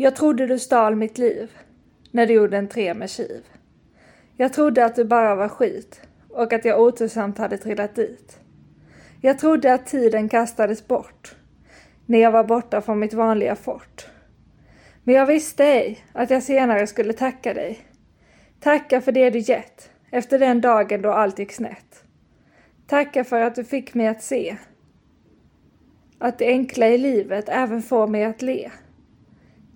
Jag trodde du stal mitt liv när du gjorde entré med kiv. Jag trodde att du bara var skit och att jag otursamt hade trillat dit. Jag trodde att tiden kastades bort när jag var borta från mitt vanliga fort. Men jag visste ej att jag senare skulle tacka dig. Tacka för det du gett efter den dagen då allt gick snett. Tacka för att du fick mig att se att det enkla i livet även får mig att le.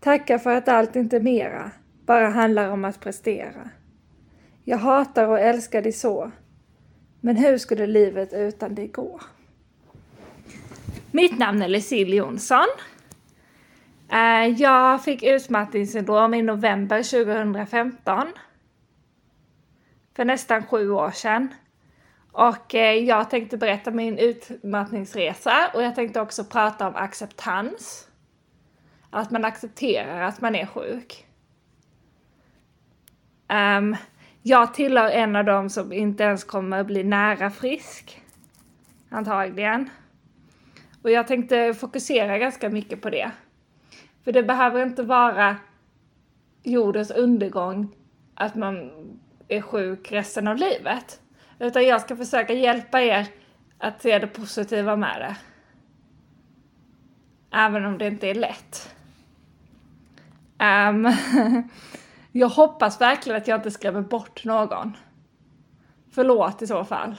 Tacka för att allt inte mera bara handlar om att prestera. Jag hatar och älskar dig så, men hur skulle livet utan dig gå? Mitt namn är Lucille Jonsson. Eh, jag fick utmattningssyndrom i november 2015. För nästan sju år sedan. Och eh, jag tänkte berätta min utmattningsresa och jag tänkte också prata om acceptans. Att man accepterar att man är sjuk. Um, jag tillhör en av dem som inte ens kommer att bli nära frisk. Antagligen. Och jag tänkte fokusera ganska mycket på det. För det behöver inte vara jordens undergång att man är sjuk resten av livet. Utan jag ska försöka hjälpa er att se det positiva med det. Även om det inte är lätt. Um, jag hoppas verkligen att jag inte skrämmer bort någon. Förlåt i så fall.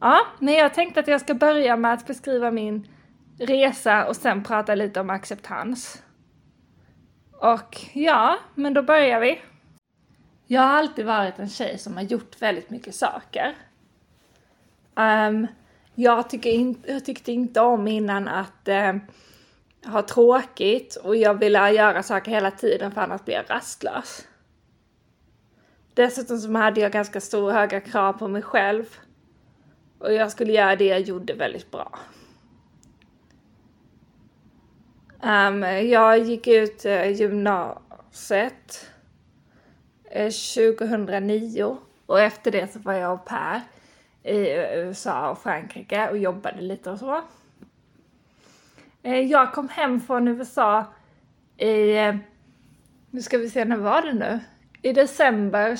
Ja, men jag tänkte att jag ska börja med att beskriva min resa och sen prata lite om acceptans. Och ja, men då börjar vi. Jag har alltid varit en tjej som har gjort väldigt mycket saker. Um, jag, tycker in, jag tyckte inte om innan att uh, ha tråkigt och jag ville göra saker hela tiden för annars blir jag rastlös. Dessutom så hade jag ganska stora höga krav på mig själv. Och jag skulle göra det jag gjorde väldigt bra. Um, jag gick ut uh, gymnasiet eh, uh, 2009 och efter det så var jag au pair i eh, USA och Frankrike och jobbade lite och så. Eh, jag kom hem från USA i, eh, nu ska vi se, när var det nu? I december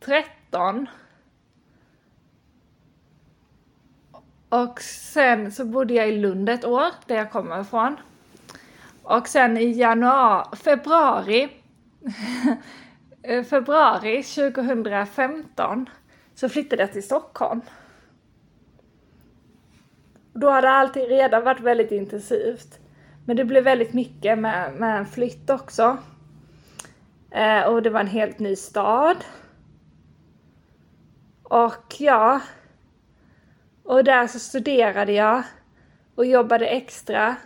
2013 Och sen så bodde jag i Lund ett år, där jag kommer ifrån. Och sen i januari, februari, eh, februari 2015 så flyttade jag till Stockholm. Då hade allting redan varit väldigt intensivt. Men det blev väldigt mycket med, med en flytt också. Eh, och det var en helt ny stad. Och ja, och där så studerade jag och jobbade extra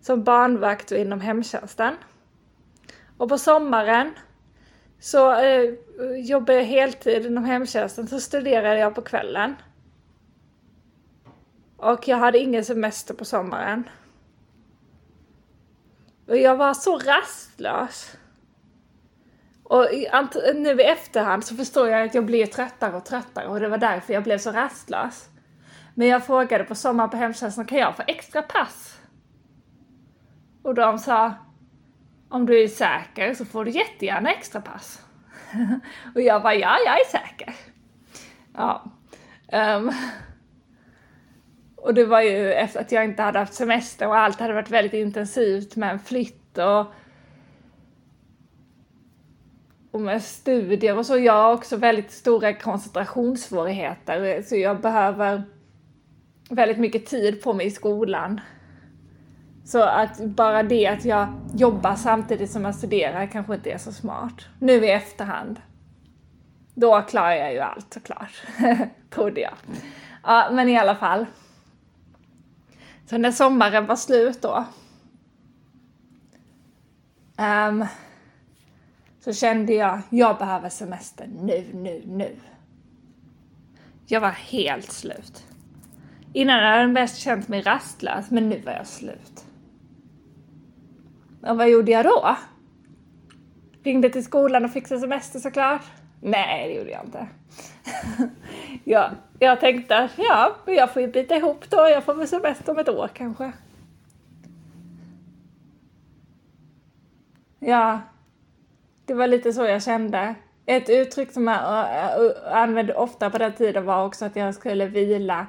som barnvakt och inom hemtjänsten. Och på sommaren så eh, jobbade jag heltid inom hemtjänsten, så studerade jag på kvällen. Och jag hade ingen semester på sommaren. Och jag var så rastlös. Och nu i efterhand så förstår jag att jag blir tröttare och tröttare och det var därför jag blev så rastlös. Men jag frågade på sommaren på hemtjänsten, kan jag få extra pass? Och de sa, om du är säker så får du jättegärna extra pass. och jag bara, ja, jag är säker. Ja. Um. Och det var ju efter att jag inte hade haft semester och allt hade varit väldigt intensivt med en flytt och och med studier och så. Jag har också väldigt stora koncentrationssvårigheter så jag behöver väldigt mycket tid på mig i skolan. Så att bara det att jag jobbar samtidigt som jag studerar kanske inte är så smart. Nu i efterhand. Då klarar jag ju allt såklart. Trodde jag. Ja, men i alla fall. Så när sommaren var slut då um, så kände jag, jag behöver semester nu, nu, nu. Jag var helt slut. Innan hade jag mest känt mig rastlös, men nu var jag slut. Och vad gjorde jag då? Ringde till skolan och fixade semester såklart. Nej, det gjorde jag inte. ja, jag tänkte att ja, jag får ju bita ihop då. Jag får väl semester om ett år kanske. Ja, det var lite så jag kände. Ett uttryck som jag eh, eh, använde ofta på den tiden var också att jag skulle vila,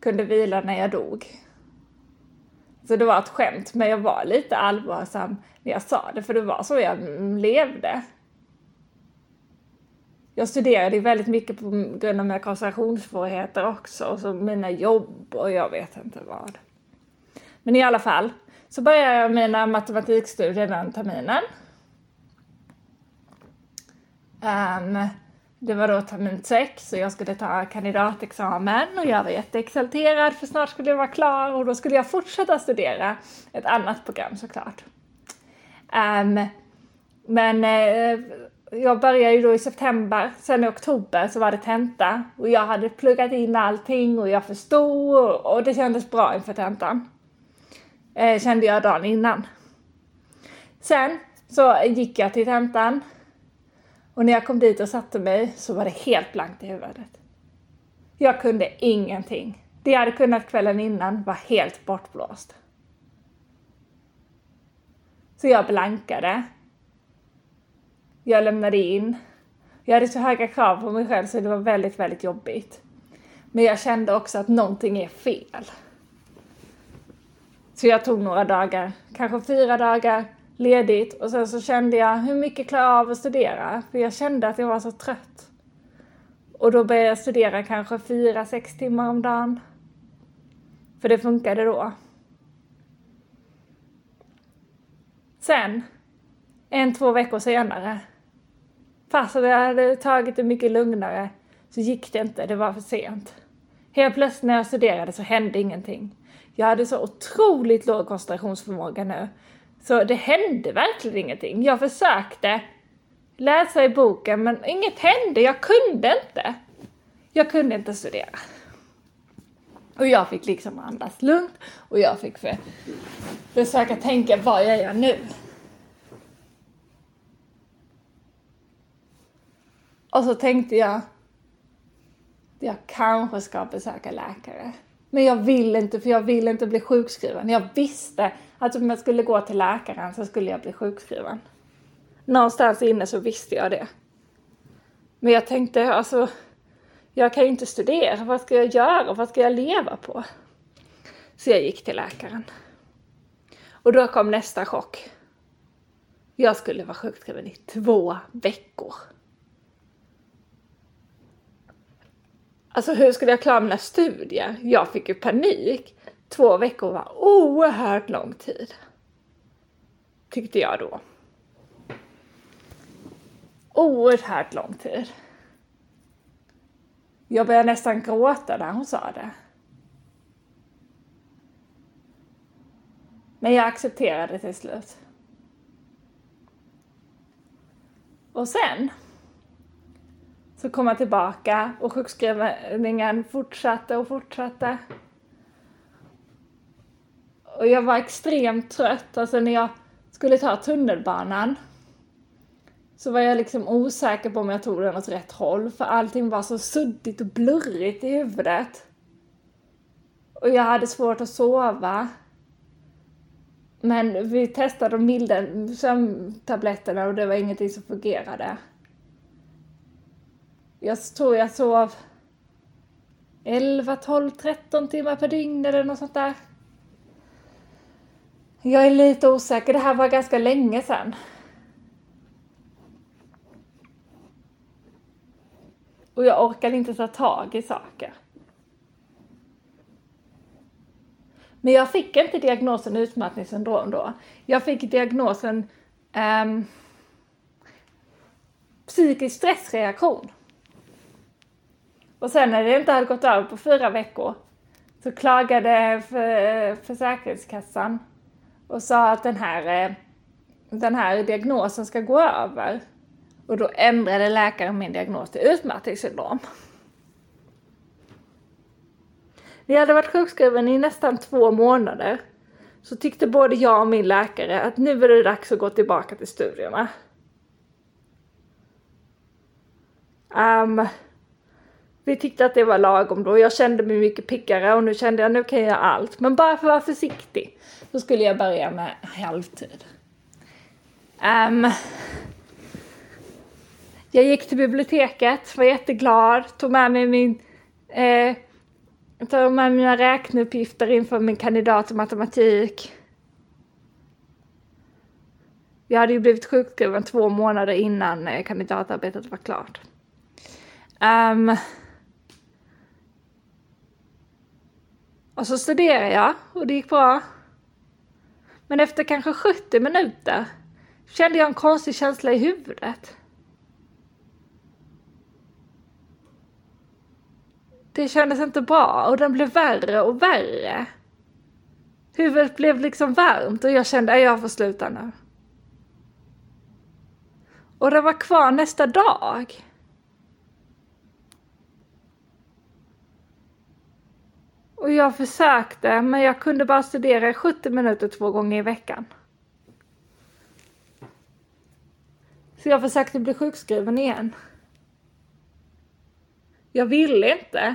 kunde vila när jag dog. Så det var ett skämt, men jag var lite allvarsam när jag sa det, för det var så jag levde. Jag studerade väldigt mycket på grund av mina koncentrationssvårigheter också, och så mina jobb och jag vet inte vad. Men i alla fall, så började jag mina matematikstudier den terminen. Um, det var då termin sex och jag skulle ta kandidatexamen och jag var jätteexalterad för snart skulle jag vara klar och då skulle jag fortsätta studera ett annat program såklart. Um, men uh, jag började ju då i september, sen i oktober så var det tenta och jag hade pluggat in allting och jag förstod och det kändes bra inför tentan. Eh, kände jag dagen innan. Sen så gick jag till tentan och när jag kom dit och satte mig så var det helt blankt i huvudet. Jag kunde ingenting. Det jag hade kunnat kvällen innan var helt bortblåst. Så jag blankade. Jag lämnade in. Jag hade så höga krav på mig själv så det var väldigt, väldigt jobbigt. Men jag kände också att någonting är fel. Så jag tog några dagar, kanske fyra dagar, ledigt och sen så kände jag hur mycket klarar jag av att studera? För jag kände att jag var så trött. Och då började jag studera kanske fyra, sex timmar om dagen. För det funkade då. Sen, en, två veckor senare, fast jag hade tagit det mycket lugnare, så gick det inte, det var för sent. Helt plötsligt när jag studerade så hände ingenting. Jag hade så otroligt låg koncentrationsförmåga nu, så det hände verkligen ingenting. Jag försökte läsa i boken men inget hände, jag kunde inte. Jag kunde inte studera. Och jag fick liksom andas lugnt och jag fick för, försöka tänka vad jag gör nu. Och så tänkte jag, jag kanske ska besöka läkare. Men jag vill inte, för jag vill inte bli sjukskriven. Jag visste att om jag skulle gå till läkaren så skulle jag bli sjukskriven. Någonstans inne så visste jag det. Men jag tänkte, alltså, jag kan ju inte studera. Vad ska jag göra? Vad ska jag leva på? Så jag gick till läkaren. Och då kom nästa chock. Jag skulle vara sjukskriven i två veckor. Alltså hur skulle jag klara mina studier? Jag fick ju panik. Två veckor var oerhört lång tid. Tyckte jag då. Oerhört lång tid. Jag började nästan gråta när hon sa det. Men jag accepterade till slut. Och sen så kom jag tillbaka och sjukskrivningen fortsatte och fortsatte. Och jag var extremt trött, alltså när jag skulle ta tunnelbanan så var jag liksom osäker på om jag tog den åt rätt håll för allting var så suddigt och blurrigt i huvudet. Och jag hade svårt att sova. Men vi testade de milda sömntabletterna och det var ingenting som fungerade. Jag tror jag sov 11, 12, 13 timmar per dygn eller något sånt där. Jag är lite osäker, det här var ganska länge sedan. Och jag orkade inte ta tag i saker. Men jag fick inte diagnosen utmattningssyndrom då. Jag fick diagnosen um, psykisk stressreaktion. Och sen när det inte hade gått över på fyra veckor så klagade för, Försäkringskassan och sa att den här, eh, den här diagnosen ska gå över. Och då ändrade läkaren min diagnos till utmattningssyndrom. När jag hade varit sjukskriven i nästan två månader så tyckte både jag och min läkare att nu är det dags att gå tillbaka till studierna. Um, vi tyckte att det var lagom då. Jag kände mig mycket piggare och nu kände jag att nu kan jag göra allt. Men bara för att vara försiktig så skulle jag börja med halvtid. Um, jag gick till biblioteket, var jätteglad, tog med mig min eh, tog med mina räkneuppgifter inför min kandidat i matematik. Jag hade ju blivit sjukskriven två månader innan eh, kandidatarbetet var klart. Um, och så studerade jag och det gick bra. Men efter kanske 70 minuter kände jag en konstig känsla i huvudet. Det kändes inte bra och den blev värre och värre. Huvudet blev liksom varmt och jag kände att jag får sluta nu. Och den var kvar nästa dag. Och jag försökte, men jag kunde bara studera 70 minuter två gånger i veckan. Så jag försökte bli sjukskriven igen. Jag ville inte.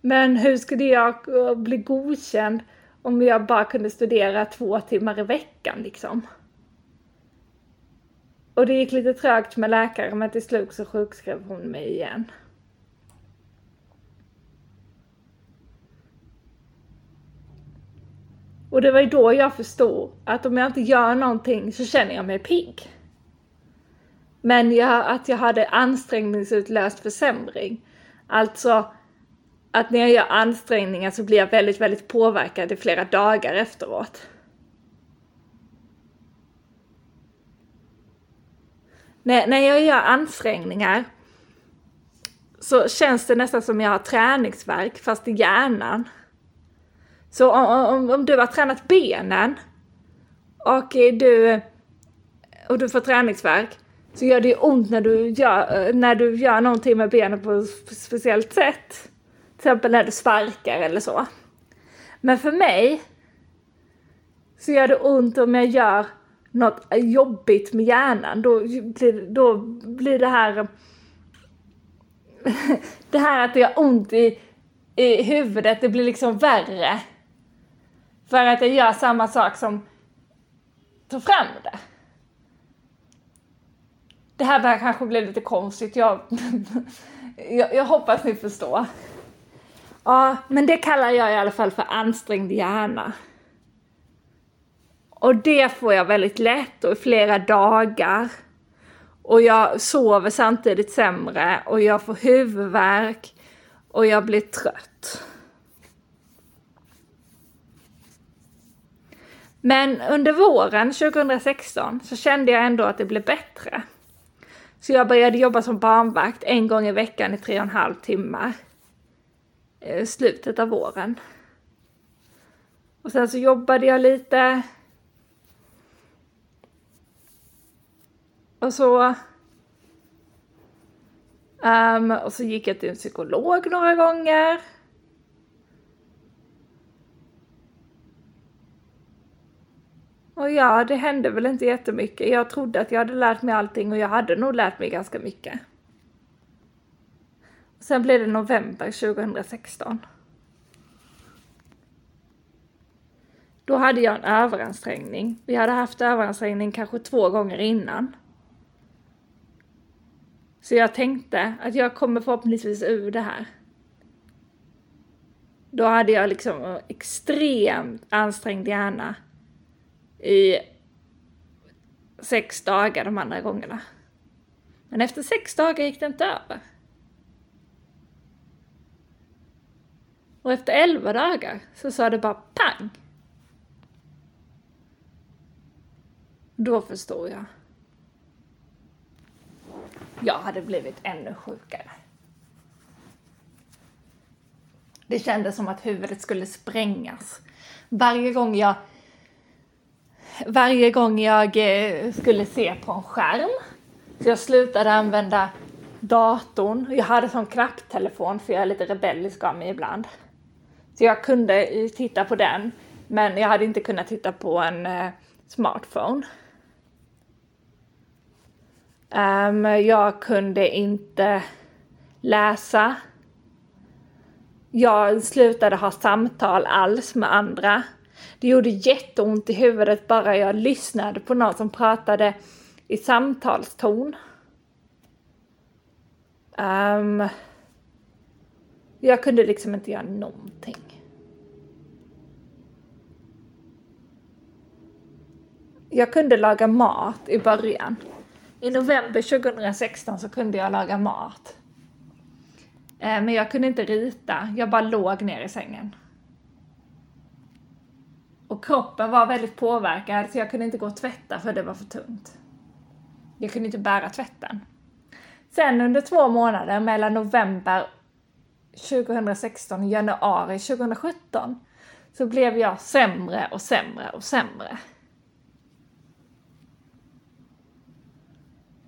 Men hur skulle jag eh, bli godkänd om jag bara kunde studera två timmar i veckan liksom? Och det gick lite trögt med läkaren men till slut så sjukskrev hon mig igen. Och det var ju då jag förstod att om jag inte gör någonting så känner jag mig pigg. Men jag, att jag hade ansträngningsutlöst försämring. Alltså att när jag gör ansträngningar så blir jag väldigt, väldigt påverkad i flera dagar efteråt. När, när jag gör ansträngningar så känns det nästan som jag har träningsverk fast i hjärnan. Så om, om, om du har tränat benen och du, och du får träningsverk så gör det ju ont när du gör, när du gör någonting med benen på ett speciellt sätt. Till exempel när du sparkar eller så. Men för mig så gör det ont om jag gör något jobbigt med hjärnan. Då blir, då blir det här det här att det gör ont i, i huvudet, det blir liksom värre. För att jag gör samma sak som tar fram det. Det här börjar kanske bli lite konstigt, jag, jag, jag hoppas ni förstår. Ja, men det kallar jag i alla fall för ansträngd hjärna. Och det får jag väldigt lätt och i flera dagar. Och jag sover samtidigt sämre och jag får huvudvärk och jag blir trött. Men under våren 2016 så kände jag ändå att det blev bättre. Så jag började jobba som barnvakt en gång i veckan i tre och en halv timmar. Eh, slutet av våren. Och sen så jobbade jag lite. Och så... Um, och så gick jag till en psykolog några gånger. Och ja, det hände väl inte jättemycket. Jag trodde att jag hade lärt mig allting och jag hade nog lärt mig ganska mycket. Sen blev det november 2016. Då hade jag en överansträngning. Vi hade haft överansträngning kanske två gånger innan. Så jag tänkte att jag kommer förhoppningsvis ur det här. Då hade jag liksom extremt ansträngd hjärna i sex dagar de andra gångerna. Men efter sex dagar gick det inte över. Och efter elva dagar så sa det bara pang. Då förstod jag. Jag hade blivit ännu sjukare. Det kändes som att huvudet skulle sprängas. Varje gång jag varje gång jag eh, skulle se på en skärm. Så jag slutade använda datorn. Jag hade sån knapptelefon för jag är lite rebellisk av mig ibland. Så jag kunde titta på den, men jag hade inte kunnat titta på en eh, smartphone. Um, jag kunde inte läsa. Jag slutade ha samtal alls med andra. Det gjorde jätteont i huvudet bara jag lyssnade på någon som pratade i samtalston. Um, jag kunde liksom inte göra någonting. Jag kunde laga mat i början. I november 2016 så kunde jag laga mat. Ehm, men jag kunde inte rita, jag bara låg ner i sängen. Och kroppen var väldigt påverkad så jag kunde inte gå och tvätta för det var för tungt. Jag kunde inte bära tvätten. Sen under två månader mellan november 2016 och januari 2017 så blev jag sämre och sämre och sämre.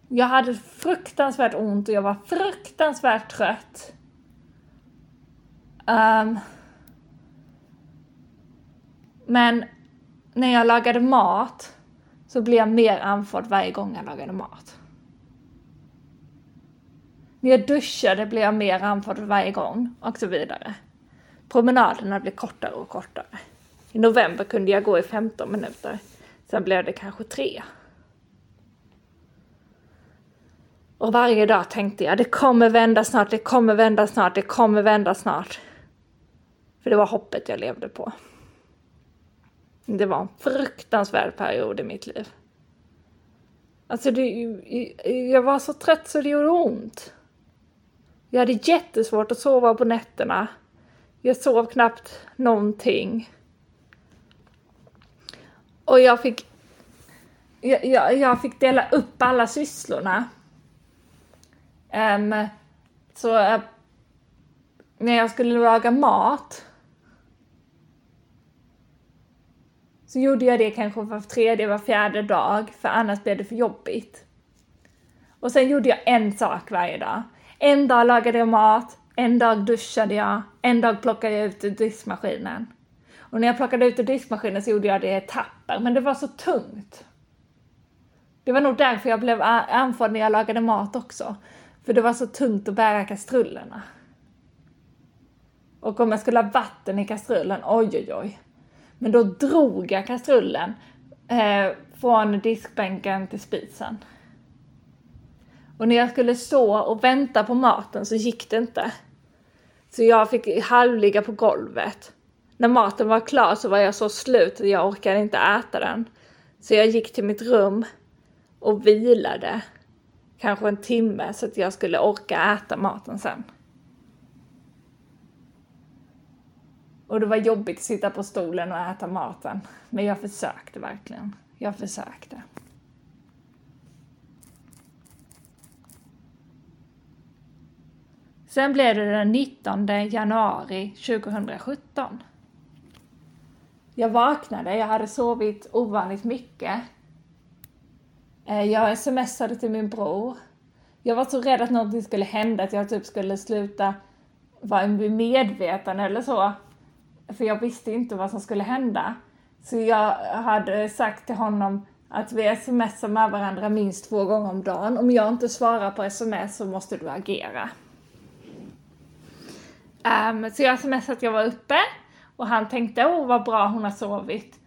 Jag hade fruktansvärt ont och jag var fruktansvärt trött. Um, men när jag lagade mat så blev jag mer andfådd varje gång jag lagade mat. När jag duschade blev jag mer andfådd varje gång och så vidare. Promenaderna blev kortare och kortare. I november kunde jag gå i 15 minuter. Sen blev det kanske tre. Och varje dag tänkte jag, det kommer vända snart, det kommer vända snart, det kommer vända snart. För det var hoppet jag levde på. Det var en fruktansvärd period i mitt liv. Alltså, det, jag var så trött så det gjorde ont. Jag hade jättesvårt att sova på nätterna. Jag sov knappt någonting. Och jag fick, jag, jag, jag fick dela upp alla sysslorna. Um, så uh, när jag skulle laga mat så gjorde jag det kanske var tredje, var fjärde dag, för annars blev det för jobbigt. Och sen gjorde jag en sak varje dag. En dag lagade jag mat, en dag duschade jag, en dag plockade jag ut ur diskmaskinen. Och när jag plockade ut ur diskmaskinen så gjorde jag det i etapper, men det var så tungt. Det var nog därför jag blev andfådd när jag lagade mat också. För det var så tungt att bära kastrullerna. Och om jag skulle ha vatten i kastrullen, oj oj oj. Men då drog jag kastrullen eh, från diskbänken till spisen. Och när jag skulle stå och vänta på maten så gick det inte. Så jag fick halvligga på golvet. När maten var klar så var jag så slut att jag orkade inte äta den. Så jag gick till mitt rum och vilade. Kanske en timme så att jag skulle orka äta maten sen. Och det var jobbigt att sitta på stolen och äta maten. Men jag försökte verkligen. Jag försökte. Sen blev det den 19 januari 2017. Jag vaknade, jag hade sovit ovanligt mycket. Eh, jag smsade till min bror. Jag var så rädd att någonting skulle hända, att jag typ skulle sluta vara medveten eller så. För jag visste inte vad som skulle hända. Så jag hade sagt till honom att vi smsar med varandra minst två gånger om dagen. Om jag inte svarar på sms så måste du agera. Um, så jag smsade att jag var uppe och han tänkte åh vad bra hon har sovit.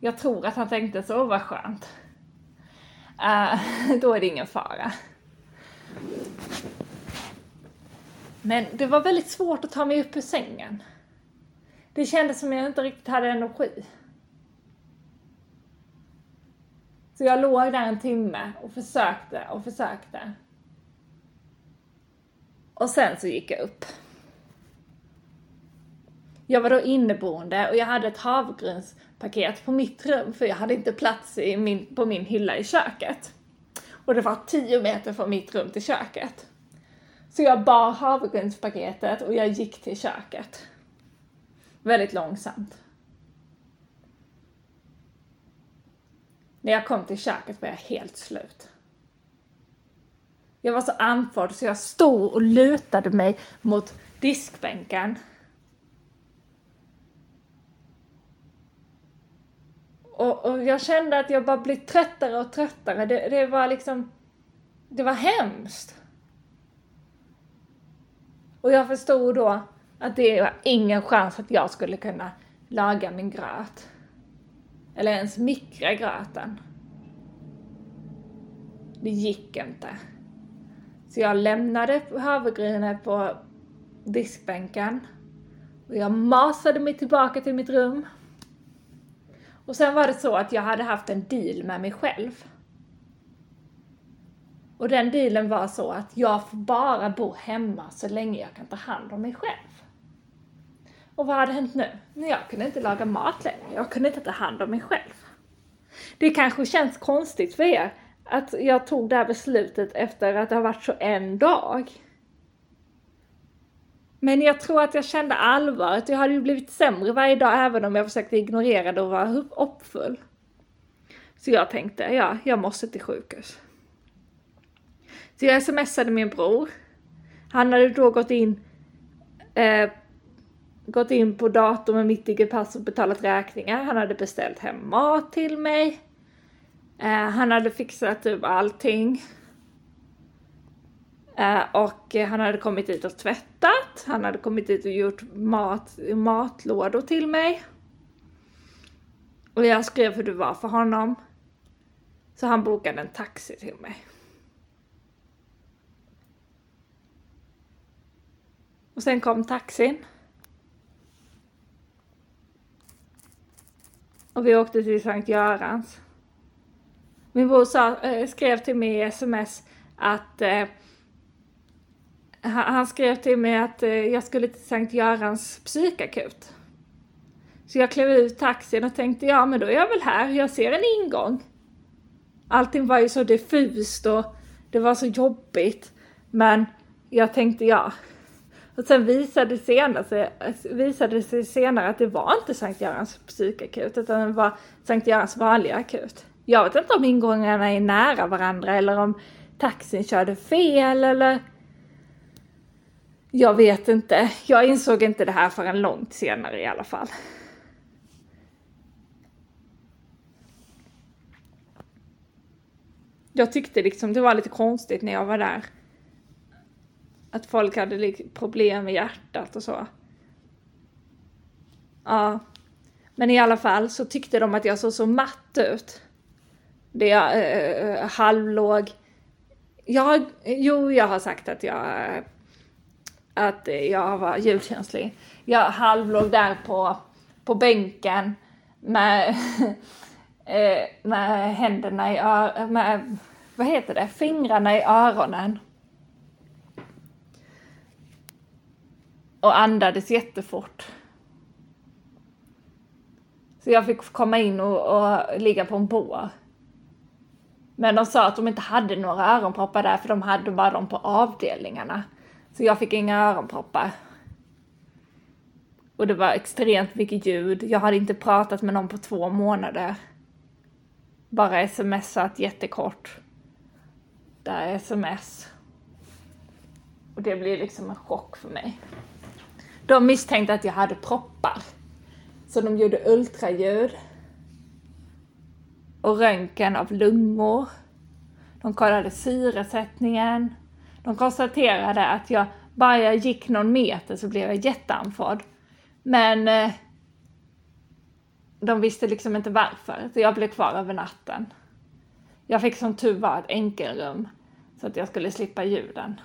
Jag tror att han tänkte så, vad skönt. Uh, då är det ingen fara. Men det var väldigt svårt att ta mig upp ur sängen. Det kändes som jag inte riktigt hade energi. Så jag låg där en timme och försökte och försökte. Och sen så gick jag upp. Jag var då inneboende och jag hade ett havregrynspaket på mitt rum för jag hade inte plats i min, på min hylla i köket. Och det var 10 meter från mitt rum till köket. Så jag bar havregrynspaketet och jag gick till köket. Väldigt långsamt. När jag kom till köket var jag helt slut. Jag var så andfådd så jag stod och lutade mig mot diskbänken. Och, och jag kände att jag bara blev tröttare och tröttare. Det, det var liksom... Det var hemskt. Och jag förstod då att det var ingen chans att jag skulle kunna laga min gröt. Eller ens mikra gröten. Det gick inte. Så jag lämnade havregrynet på diskbänken och jag masade mig tillbaka till mitt rum. Och sen var det så att jag hade haft en deal med mig själv. Och den dealen var så att jag får bara bo hemma så länge jag kan ta hand om mig själv. Och vad hade hänt nu? Jag kunde inte laga mat längre. Jag kunde inte ta hand om mig själv. Det kanske känns konstigt för er att jag tog det här beslutet efter att det har varit så en dag. Men jag tror att jag kände allvaret. Jag hade ju blivit sämre varje dag även om jag försökte ignorera det och vara hoppfull. Så jag tänkte, ja, jag måste till sjukhus. Så jag smsade min bror. Han hade då gått in eh, gått in på datorn med mitt digipass och betalat räkningar. Han hade beställt hem mat till mig. Eh, han hade fixat typ allting. Eh, och han hade kommit dit och tvättat. Han hade kommit dit och gjort mat, matlådor till mig. Och jag skrev hur det var för honom. Så han bokade en taxi till mig. Och sen kom taxin. Och vi åkte till Sankt Görans. Min bror sa, eh, skrev till mig i sms att eh, han skrev till mig att eh, jag skulle till Sankt Görans psykakut. Så jag klev ut taxin och tänkte, ja men då är jag väl här, jag ser en ingång. Allting var ju så diffust och det var så jobbigt. Men jag tänkte, ja, och sen visade, senare, visade det sig senare att det var inte Sankt Görans psykakut utan det var Sankt Görans vanliga akut. Jag vet inte om ingångarna är nära varandra eller om taxin körde fel eller... Jag vet inte. Jag insåg inte det här förrän långt senare i alla fall. Jag tyckte liksom det var lite konstigt när jag var där att folk hade problem med hjärtat och så. Ja. Men i alla fall så tyckte de att jag såg så matt ut. Det jag eh, eh, eh halvlåg. Jag, jo, jag har sagt att jag, eh, att jag var ljudkänslig. Jag halvlåg där på, på bänken med, med händerna i öronen, vad heter det, fingrarna i öronen. Och andades jättefort. Så jag fick komma in och, och ligga på en bår. Men de sa att de inte hade några öronproppar där för de hade bara dem på avdelningarna. Så jag fick inga öronproppar. Och det var extremt mycket ljud. Jag hade inte pratat med någon på två månader. Bara smsat jättekort. Där sms. Och det blir liksom en chock för mig. De misstänkte att jag hade proppar. Så de gjorde ultraljud. Och röntgen av lungor. De kollade syresättningen. De konstaterade att jag, bara jag gick någon meter så blev jag jätteandfådd. Men eh, de visste liksom inte varför, så jag blev kvar över natten. Jag fick som tur var ett enkelrum så att jag skulle slippa ljuden.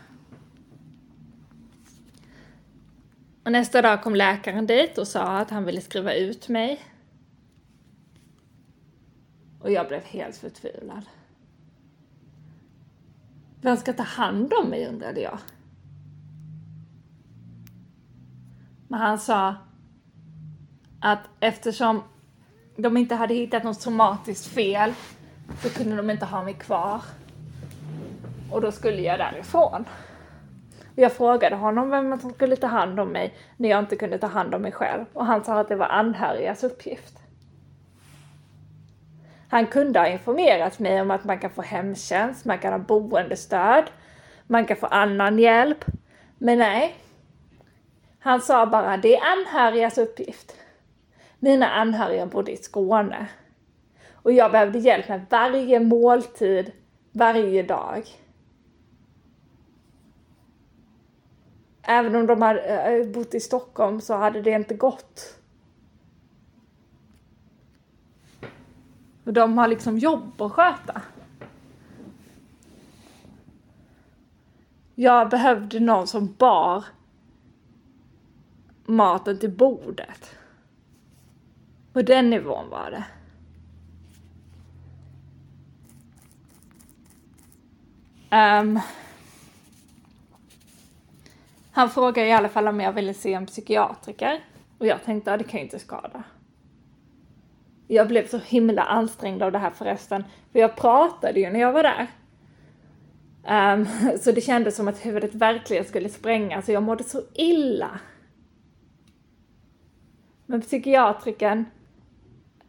Och nästa dag kom läkaren dit och sa att han ville skriva ut mig. Och jag blev helt förtvivlad. Vem ska ta hand om mig undrade jag. Men han sa att eftersom de inte hade hittat något somatiskt fel så kunde de inte ha mig kvar. Och då skulle jag därifrån. Jag frågade honom vem som skulle ta hand om mig när jag inte kunde ta hand om mig själv och han sa att det var anhörigas uppgift. Han kunde ha informerat mig om att man kan få hemtjänst, man kan ha boendestöd, man kan få annan hjälp. Men nej. Han sa bara, det är anhörigas uppgift. Mina anhöriga bodde i Skåne. Och jag behövde hjälp med varje måltid, varje dag. Även om de hade eh, eh, bott i Stockholm så hade det inte gått. Och de har liksom jobb att sköta. Jag behövde någon som bar maten till bordet. På den nivån var det. Um, han frågade i alla fall om jag ville se en psykiatriker. Och jag tänkte, ja det kan ju inte skada. Jag blev så himla ansträngd av det här förresten. För jag pratade ju när jag var där. Um, så det kändes som att huvudet verkligen skulle sprängas så jag mådde så illa. Men psykiatriken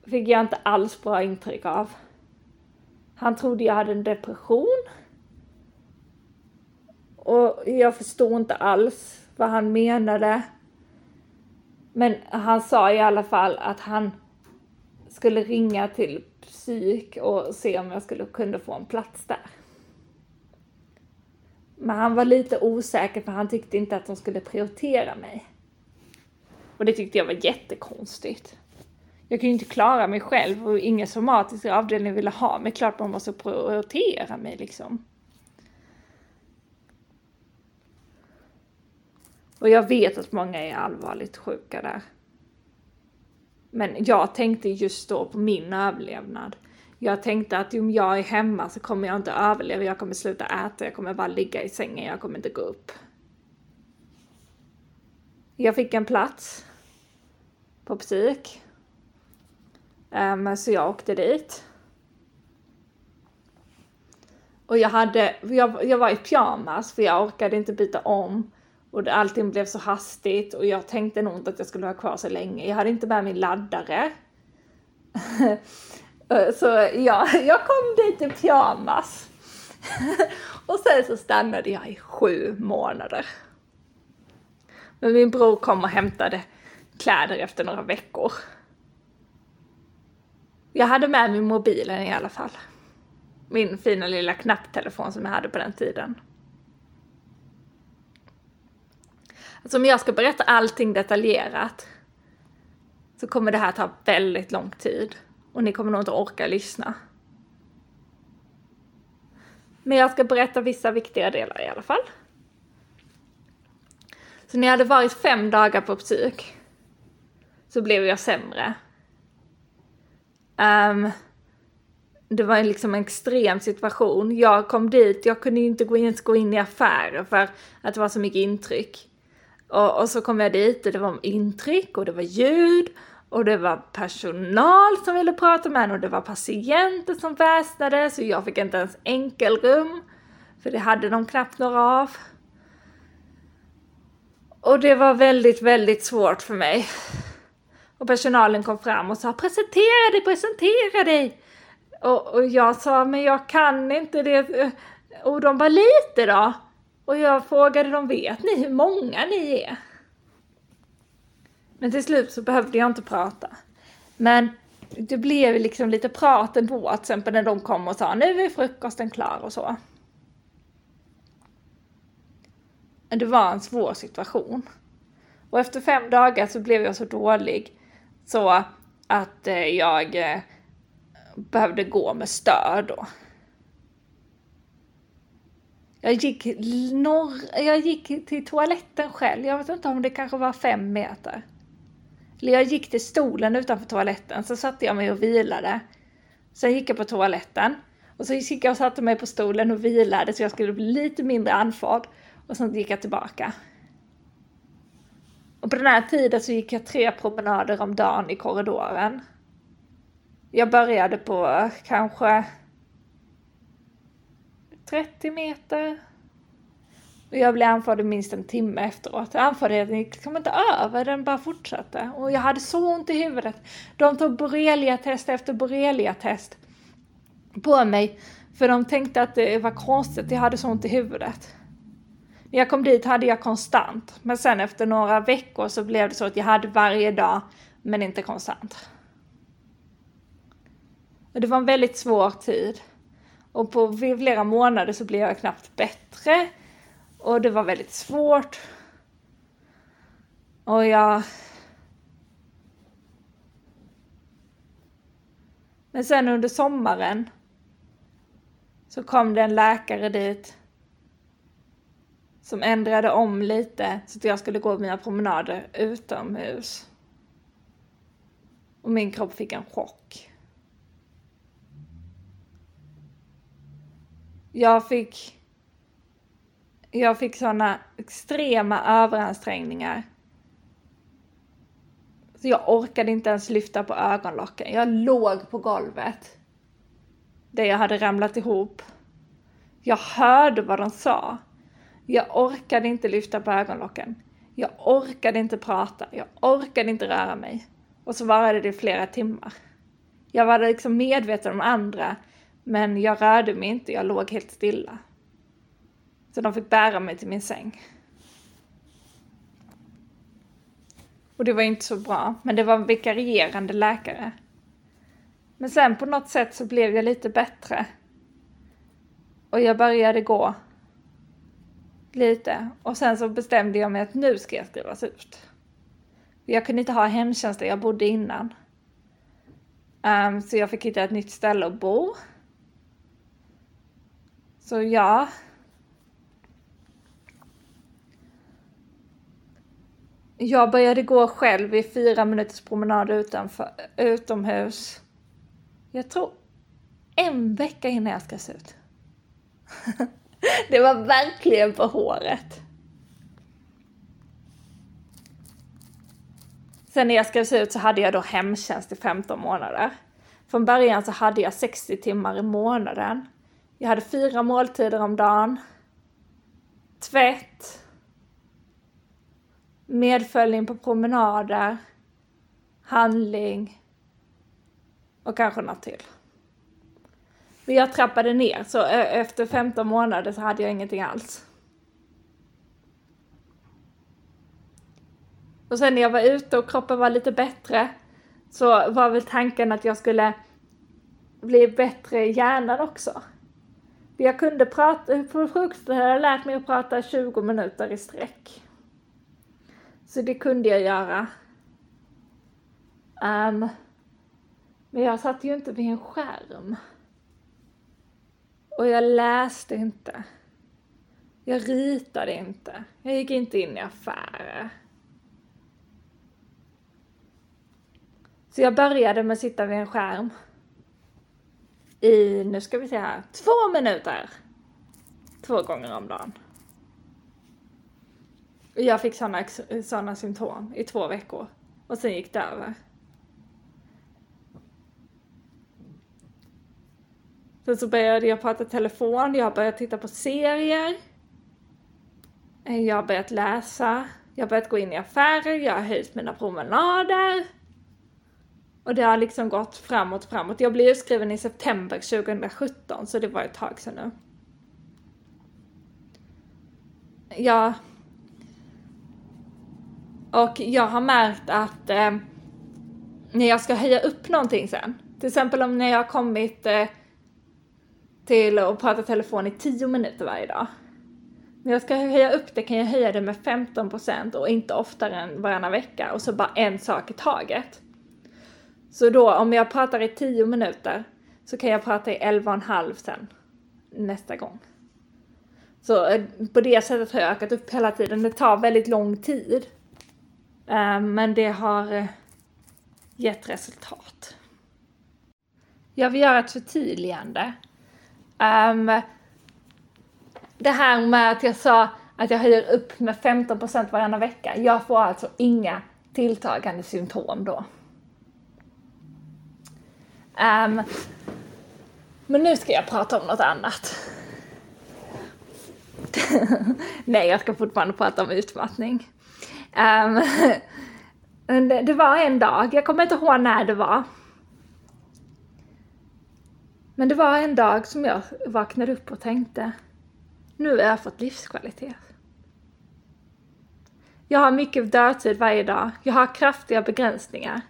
fick jag inte alls bra intryck av. Han trodde jag hade en depression. Och jag förstod inte alls vad han menade. Men han sa i alla fall att han skulle ringa till psyk och se om jag skulle kunna få en plats där. Men han var lite osäker för han tyckte inte att de skulle prioritera mig. Och det tyckte jag var jättekonstigt. Jag kan ju inte klara mig själv och ingen somatisk avdelning ville ha mig. Klart man måste prioritera mig liksom. Och jag vet att många är allvarligt sjuka där. Men jag tänkte just då på min överlevnad. Jag tänkte att om jag är hemma så kommer jag inte överleva, jag kommer sluta äta, jag kommer bara ligga i sängen, jag kommer inte gå upp. Jag fick en plats på psyk. Um, så jag åkte dit. Och jag hade, jag, jag var i pyjamas för jag orkade inte byta om. Och allting blev så hastigt och jag tänkte nog inte att jag skulle vara kvar så länge. Jag hade inte med min laddare. så ja, jag kom dit i pyjamas. och sen så stannade jag i sju månader. Men min bror kom och hämtade kläder efter några veckor. Jag hade med mig mobilen i alla fall. Min fina lilla knapptelefon som jag hade på den tiden. Alltså om jag ska berätta allting detaljerat så kommer det här ta väldigt lång tid och ni kommer nog inte orka lyssna. Men jag ska berätta vissa viktiga delar i alla fall. Så när jag hade varit fem dagar på psyk så blev jag sämre. Um, det var liksom en extrem situation. Jag kom dit, jag kunde ju inte gå in, gå in i affärer för att det var så mycket intryck. Och, och, så kom jag dit och det var intryck och det var ljud och det var personal som ville prata med en och det var patienter som väsnade så jag fick inte ens enkelrum. För det hade de knappt några av. Och det var väldigt, väldigt svårt för mig. Och personalen kom fram och sa presentera dig, presentera dig! Och, och jag sa men jag kan inte det. Och de bara lite då. Och jag frågade dem, vet ni hur många ni är? Men till slut så behövde jag inte prata. Men det blev liksom lite prat ändå, till exempel när de kom och sa nu är frukosten klar och så. Men det var en svår situation. Och efter fem dagar så blev jag så dålig så att eh, jag eh, behövde gå med stöd då. Jag gick, norr, jag gick till toaletten själv. Jag vet inte om det kanske var fem meter. Eller jag gick till stolen utanför toaletten, så satte jag mig och vilade. Sen gick jag på toaletten. Och så gick jag och satte mig på stolen och vilade så jag skulle bli lite mindre andfådd. Och sen gick jag tillbaka. Och på den här tiden så gick jag tre promenader om dagen i korridoren. Jag började på kanske 30 meter. Jag blev andfådd minst en timme efteråt. Andfåddheten gick liksom inte över, den bara fortsatte. Och jag hade så ont i huvudet. De tog borreliatest efter borreliatest på mig. För de tänkte att det var konstigt, jag hade så ont i huvudet. När jag kom dit hade jag konstant. Men sen efter några veckor så blev det så att jag hade varje dag, men inte konstant. Och det var en väldigt svår tid. Och på flera månader så blev jag knappt bättre. Och det var väldigt svårt. Och jag... Men sen under sommaren så kom det en läkare dit som ändrade om lite så att jag skulle gå mina promenader utomhus. Och min kropp fick en chock. Jag fick jag fick sådana extrema överansträngningar. Så jag orkade inte ens lyfta på ögonlocken. Jag låg på golvet. Där jag hade ramlat ihop. Jag hörde vad de sa. Jag orkade inte lyfta på ögonlocken. Jag orkade inte prata. Jag orkade inte röra mig. Och så varade det i flera timmar. Jag var liksom medveten om andra, men jag rörde mig inte. Jag låg helt stilla. Så de fick bära mig till min säng. Och det var inte så bra, men det var en vikarierande läkare. Men sen på något sätt så blev jag lite bättre. Och jag började gå. Lite. Och sen så bestämde jag mig att nu ska jag skrivas ut. Jag kunde inte ha hemtjänst där jag bodde innan. Um, så jag fick hitta ett nytt ställe att bo. Så ja, Jag började gå själv i fyra minuters promenad utanför, utomhus. Jag tror en vecka innan jag ska se ut. det var verkligen på håret. Sen när jag skrevs ut så hade jag då hemtjänst i 15 månader. Från början så hade jag 60 timmar i månaden. Jag hade fyra måltider om dagen. Tvätt, medföljning på promenader, handling och kanske något till. Men jag trappade ner, så efter 15 månader så hade jag ingenting alls. Och sen när jag var ute och kroppen var lite bättre så var väl tanken att jag skulle bli bättre i hjärnan också. Jag kunde prata, på frukosten hade jag lärt mig att prata 20 minuter i sträck. Så det kunde jag göra. Um, men jag satt ju inte vid en skärm. Och jag läste inte. Jag ritade inte. Jag gick inte in i affärer. Så jag började med att sitta vid en skärm i, nu ska vi se här, två minuter. Två gånger om dagen. Jag fick sådana såna symptom i två veckor och sen gick det över. Sen så började jag prata telefon, jag har börjat titta på serier. Jag har börjat läsa, jag har börjat gå in i affärer, jag har höjt mina promenader. Och det har liksom gått framåt, framåt. Jag blev utskriven i september 2017, så det var ett tag sedan nu. Ja. och jag har märkt att eh, när jag ska höja upp någonting sen, till exempel om när jag har kommit eh, till att prata telefon i 10 minuter varje dag. När jag ska höja upp det kan jag höja det med 15% och inte oftare än varannan vecka och så bara en sak i taget. Så då om jag pratar i 10 minuter så kan jag prata i 11,5 sen nästa gång. Så eh, på det sättet har jag ökat upp hela tiden. Det tar väldigt lång tid. Eh, men det har eh, gett resultat. Jag vill göra ett förtydligande. Ehm, det här med att jag sa att jag höjer upp med 15% varannan vecka. Jag får alltså inga tilltagande symptom då. Um, men nu ska jag prata om något annat. Nej, jag ska fortfarande prata om utmattning. Ehm, um, det, det var en dag, jag kommer inte ihåg när det var. Men det var en dag som jag vaknade upp och tänkte, nu har jag fått livskvalitet. Jag har mycket dödtid varje dag. Jag har kraftiga begränsningar.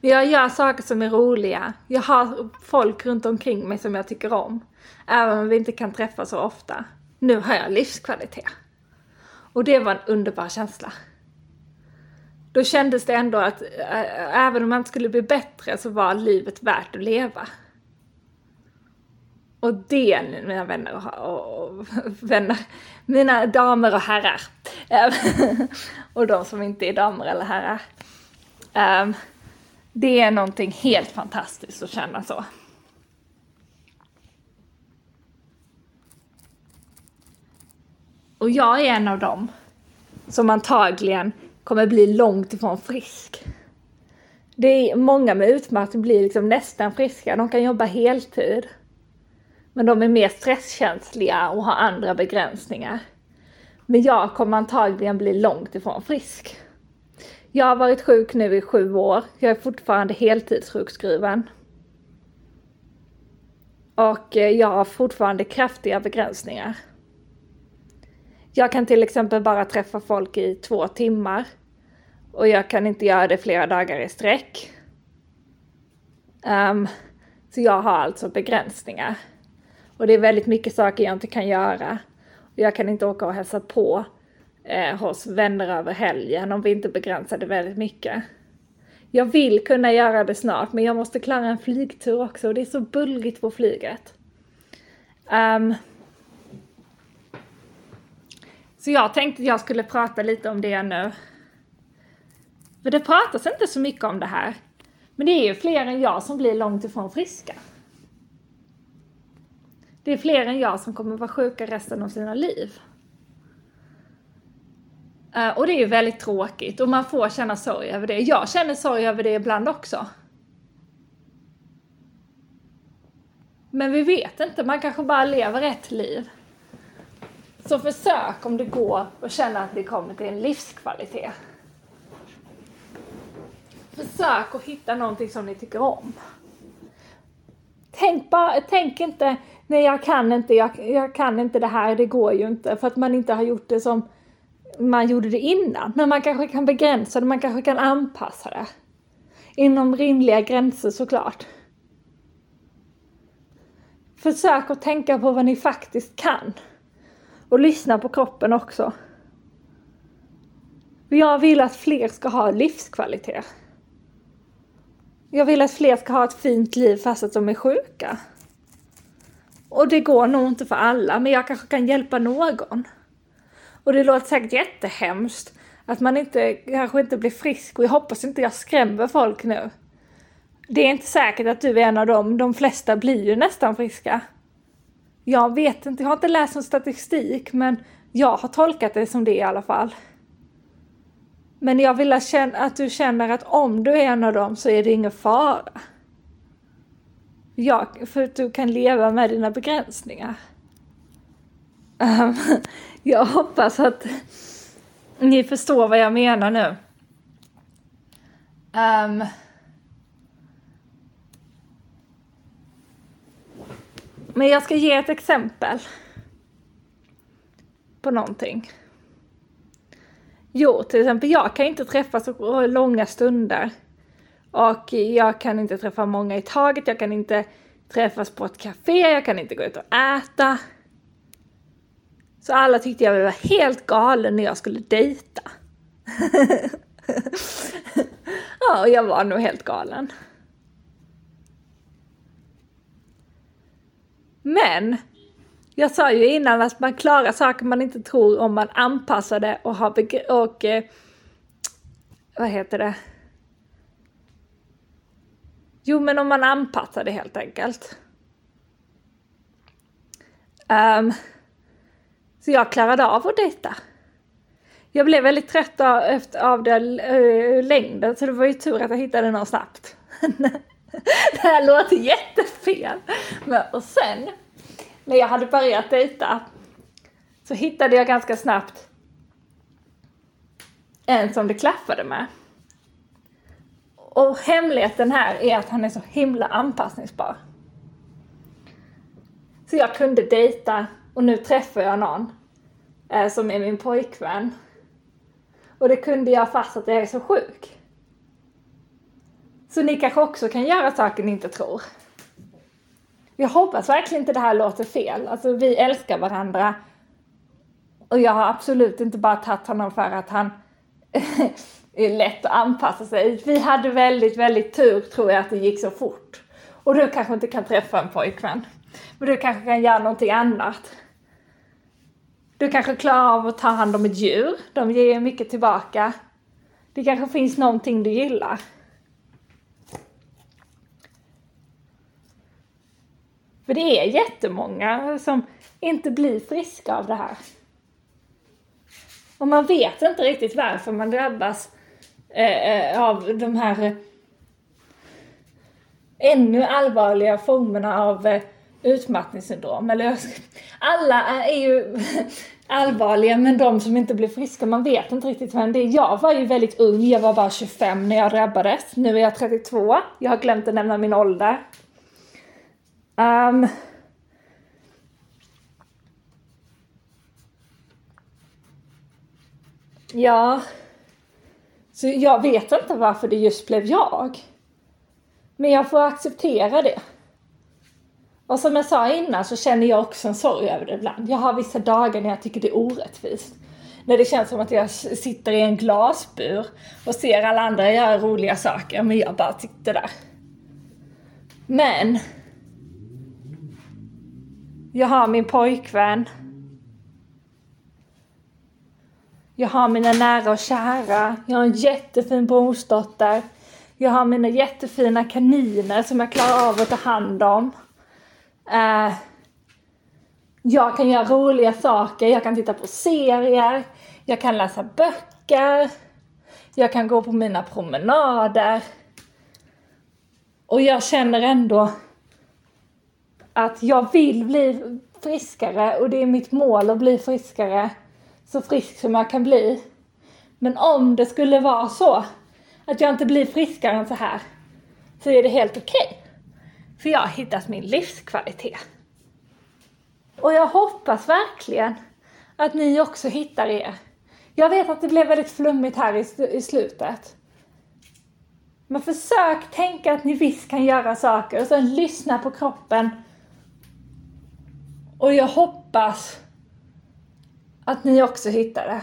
Men jag gör saker som är roliga. Jag har folk runt omkring mig som jag tycker om. Även om vi inte kan träffas så ofta. Nu har jag livskvalitet. Och det var en underbar känsla. Då kändes det ändå att äh, även om man inte skulle bli bättre så var livet värt att leva. Och det, mina vänner och, och vänner, mina damer och herrar, och de som inte är damer eller herrar. Um, det är någonting helt fantastiskt att känna så. Och jag är en av dem som antagligen kommer bli långt ifrån frisk. Det är många med utmattning blir liksom nästan friska, de kan jobba heltid. Men de är mer stresskänsliga och har andra begränsningar. Men jag kommer antagligen bli långt ifrån frisk. Jag har varit sjuk nu i sju år. Jag är fortfarande heltidssjukskriven. Och eh, jag har fortfarande kraftiga begränsningar. Jag kan till exempel bara träffa folk i två timmar. Och jag kan inte göra det flera dagar i sträck. Um, så jag har alltså begränsningar. Och det är väldigt mycket saker jag inte kan göra. Jag kan inte åka och hälsa på eh, hos vänner över helgen om vi inte begränsar det väldigt mycket. Jag vill kunna göra det snart men jag måste klara en flygtur också och det är så bullrigt på flyget. Um, så jag tänkte att jag skulle prata lite om det nu. För det pratas inte så mycket om det här. Men det är ju fler än jag som blir långt ifrån friska. Det är fler än jag som kommer vara sjuka resten av sina liv. Eh, och det är ju väldigt tråkigt och man får känna sorg över det. Jag känner sorg över det ibland också. Men vi vet inte, man kanske bara lever ett liv. Så försök om det går och känna att det kommer till en livskvalitet. Försök att hitta någonting som ni tycker om. Tänk, bara, tänk inte, nej jag kan inte, jag, jag kan inte det här, det går ju inte. För att man inte har gjort det som man gjorde det innan. Men man kanske kan begränsa det, man kanske kan anpassa det. Inom rimliga gränser såklart. Försök att tänka på vad ni faktiskt kan. Och lyssna på kroppen också. Jag vill att fler ska ha livskvalitet. Jag vill att fler ska ha ett fint liv fast att de är sjuka. Och det går nog inte för alla, men jag kanske kan hjälpa någon. Och det låter säkert jättehemskt att man inte, kanske inte blir frisk och jag hoppas inte jag skrämmer folk nu. Det är inte säkert att du är en av dem, de flesta blir ju nästan friska. Jag vet inte, jag har inte läst någon statistik men jag har tolkat det som det i alla fall. Men jag vill att du känner att om du är en av dem så är det ingen fara. Ja, för att du kan leva med dina begränsningar. Um, jag hoppas att ni förstår vad jag menar nu. Um, men jag ska ge ett exempel på någonting. Jo, till exempel jag kan inte träffa så långa stunder. Och jag kan inte träffa många i taget, jag kan inte träffas på ett café, jag kan inte gå ut och äta. Så alla tyckte jag var helt galen när jag skulle dejta. ja, och jag var nog helt galen. Men jag sa ju innan att man klarar saker man inte tror om man anpassar det och har och eh, vad heter det? Jo, men om man anpassar det helt enkelt. Um, så jag klarade av att dejta. Jag blev väldigt trött av, av eh, längden så det var ju tur att jag hittade någon snabbt. det här låter jättefel. Men, och sen när jag hade börjat dejta så hittade jag ganska snabbt en som det klaffade med. Och hemligheten här är att han är så himla anpassningsbar. Så jag kunde dejta och nu träffar jag någon eh, som är min pojkvän. Och det kunde jag fast att jag är så sjuk. Så ni kanske också kan göra saker ni inte tror. Jag hoppas verkligen inte det här låter fel. Alltså vi älskar varandra. Och jag har absolut inte bara tagit honom för att han är lätt att anpassa sig. Vi hade väldigt, väldigt tur tror jag att det gick så fort. Och du kanske inte kan träffa en pojkvän. Men du kanske kan göra någonting annat. Du kanske klarar av att ta hand om ett djur. De ger mycket tillbaka. Det kanske finns någonting du gillar. För det är jättemånga som inte blir friska av det här. Och man vet inte riktigt varför man drabbas eh, eh av de här eh, ännu allvarliga formerna av eh, utmattningssyndrom. Eller, alla är ju allvarliga men de som inte blir friska, man vet inte riktigt vem det är. Jag var ju väldigt ung, jag var bara 25 när jag drabbades. Nu är jag 32. Jag har glömt att nämna min ålder. Um, ja, så jag vet inte varför det just blev jag. Men jag får acceptera det. Och som jag sa innan så känner jag också en sorg över det ibland. Jag har vissa dagar när jag tycker det är orättvist. När det känns som att jag sitter i en glasbur och ser alla andra göra roliga saker, men jag bara sitter där. Men jag har min pojkvän. Jag har mina nära och kära. Jag har en jättefin brorsdotter. Jag har mina jättefina kaniner som jag klarar av att ta hand om. Uh, jag kan göra roliga saker. Jag kan titta på serier. Jag kan läsa böcker. Jag kan gå på mina promenader. Och jag känner ändå att jag vill bli friskare och det är mitt mål att bli friskare. Så frisk som jag kan bli. Men om det skulle vara så att jag inte blir friskare än så här så är det helt okej. Okay. För jag har hittat min livskvalitet. Och jag hoppas verkligen att ni också hittar er. Jag vet att det blev väldigt flummigt här i, i slutet. Men försök tänka att ni visst kan göra saker och sen lyssna på kroppen och jag hoppas att ni också hittar det.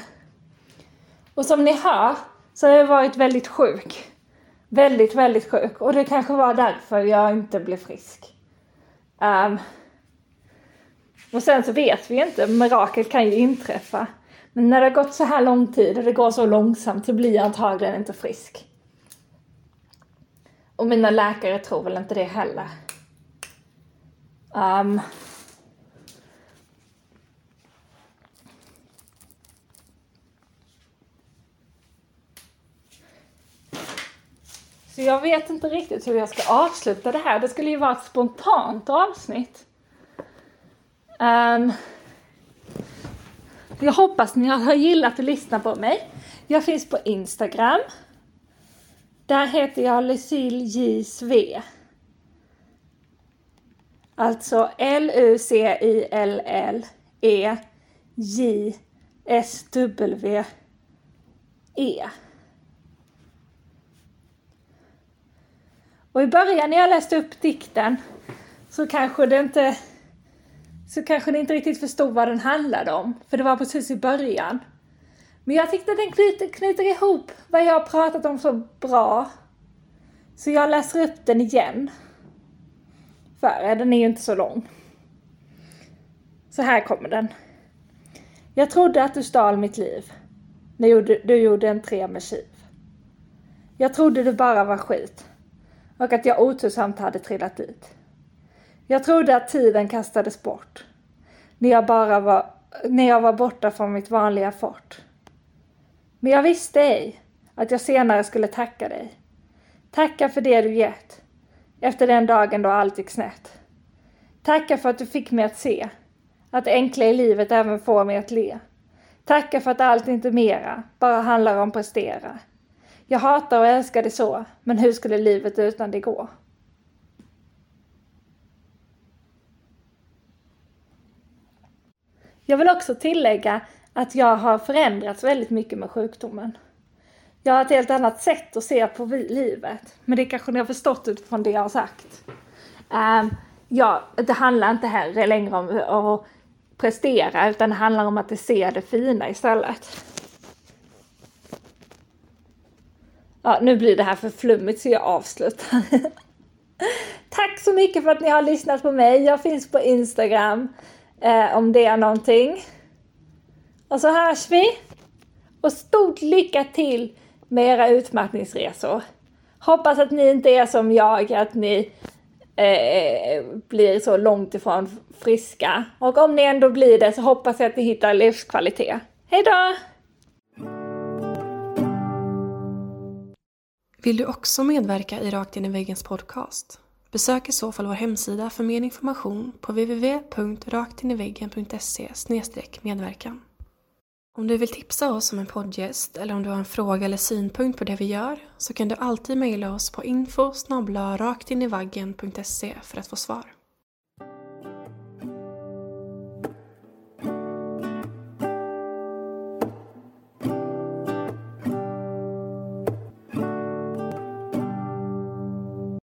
Och som ni hör så har jag varit väldigt sjuk. Väldigt, väldigt sjuk. Och det kanske var därför jag inte blev frisk. Um, och sen så vet vi inte, mirakel kan ju inträffa. Men när det har gått så här lång tid och det går så långsamt så blir jag antagligen inte frisk. Och mina läkare tror väl inte det heller. Um, Så jag vet inte riktigt hur jag ska avsluta det här. Det skulle ju vara ett spontant avsnitt. Um, jag hoppas ni har gillat att lyssna på mig. Jag finns på Instagram. Där heter jag Lucille J. Sve. Alltså L U C I L L E J S W E. Och i början när jag läste upp dikten så kanske det inte så kanske ni inte riktigt förstod vad den handlade om, för det var precis i början. Men jag tyckte den knyter, knyter ihop vad jag har pratat om så bra. Så jag läser upp den igen. För den är ju inte så lång. Så här kommer den. Jag trodde att du stal mitt liv. När du gjorde en tre med kiv. Jag trodde du bara var skit och att jag otursamt hade trillat dit. Jag trodde att tiden kastades bort när jag bara var, när jag var borta från mitt vanliga fort. Men jag visste ej att jag senare skulle tacka dig. Tacka för det du gett efter den dagen då allt gick snett. Tacka för att du fick mig att se Att det enkla i livet även får mig att le. Tacka för att allt inte mera bara handlar om prestera. Jag hatar och älskar det så, men hur skulle livet utan det gå? Jag vill också tillägga att jag har förändrats väldigt mycket med sjukdomen. Jag har ett helt annat sätt att se på livet, men det kanske ni har förstått utifrån det jag har sagt. Um, ja, det handlar inte här längre om att prestera, utan det handlar om att se det fina istället. Ja, nu blir det här för flummigt så jag avslutar. Tack så mycket för att ni har lyssnat på mig. Jag finns på Instagram eh, om det är någonting. Och så hörs vi! Och stort lycka till med era utmattningsresor. Hoppas att ni inte är som jag, att ni eh, blir så långt ifrån friska. Och om ni ändå blir det så hoppas jag att ni hittar livskvalitet. Hejdå! Vill du också medverka i Rakt in i väggens podcast? Besök i så fall vår hemsida för mer information på www.raktiniväggen.se medverkan. Om du vill tipsa oss om en poddgäst eller om du har en fråga eller synpunkt på det vi gör så kan du alltid mejla oss på info raktinivaggen.se för att få svar.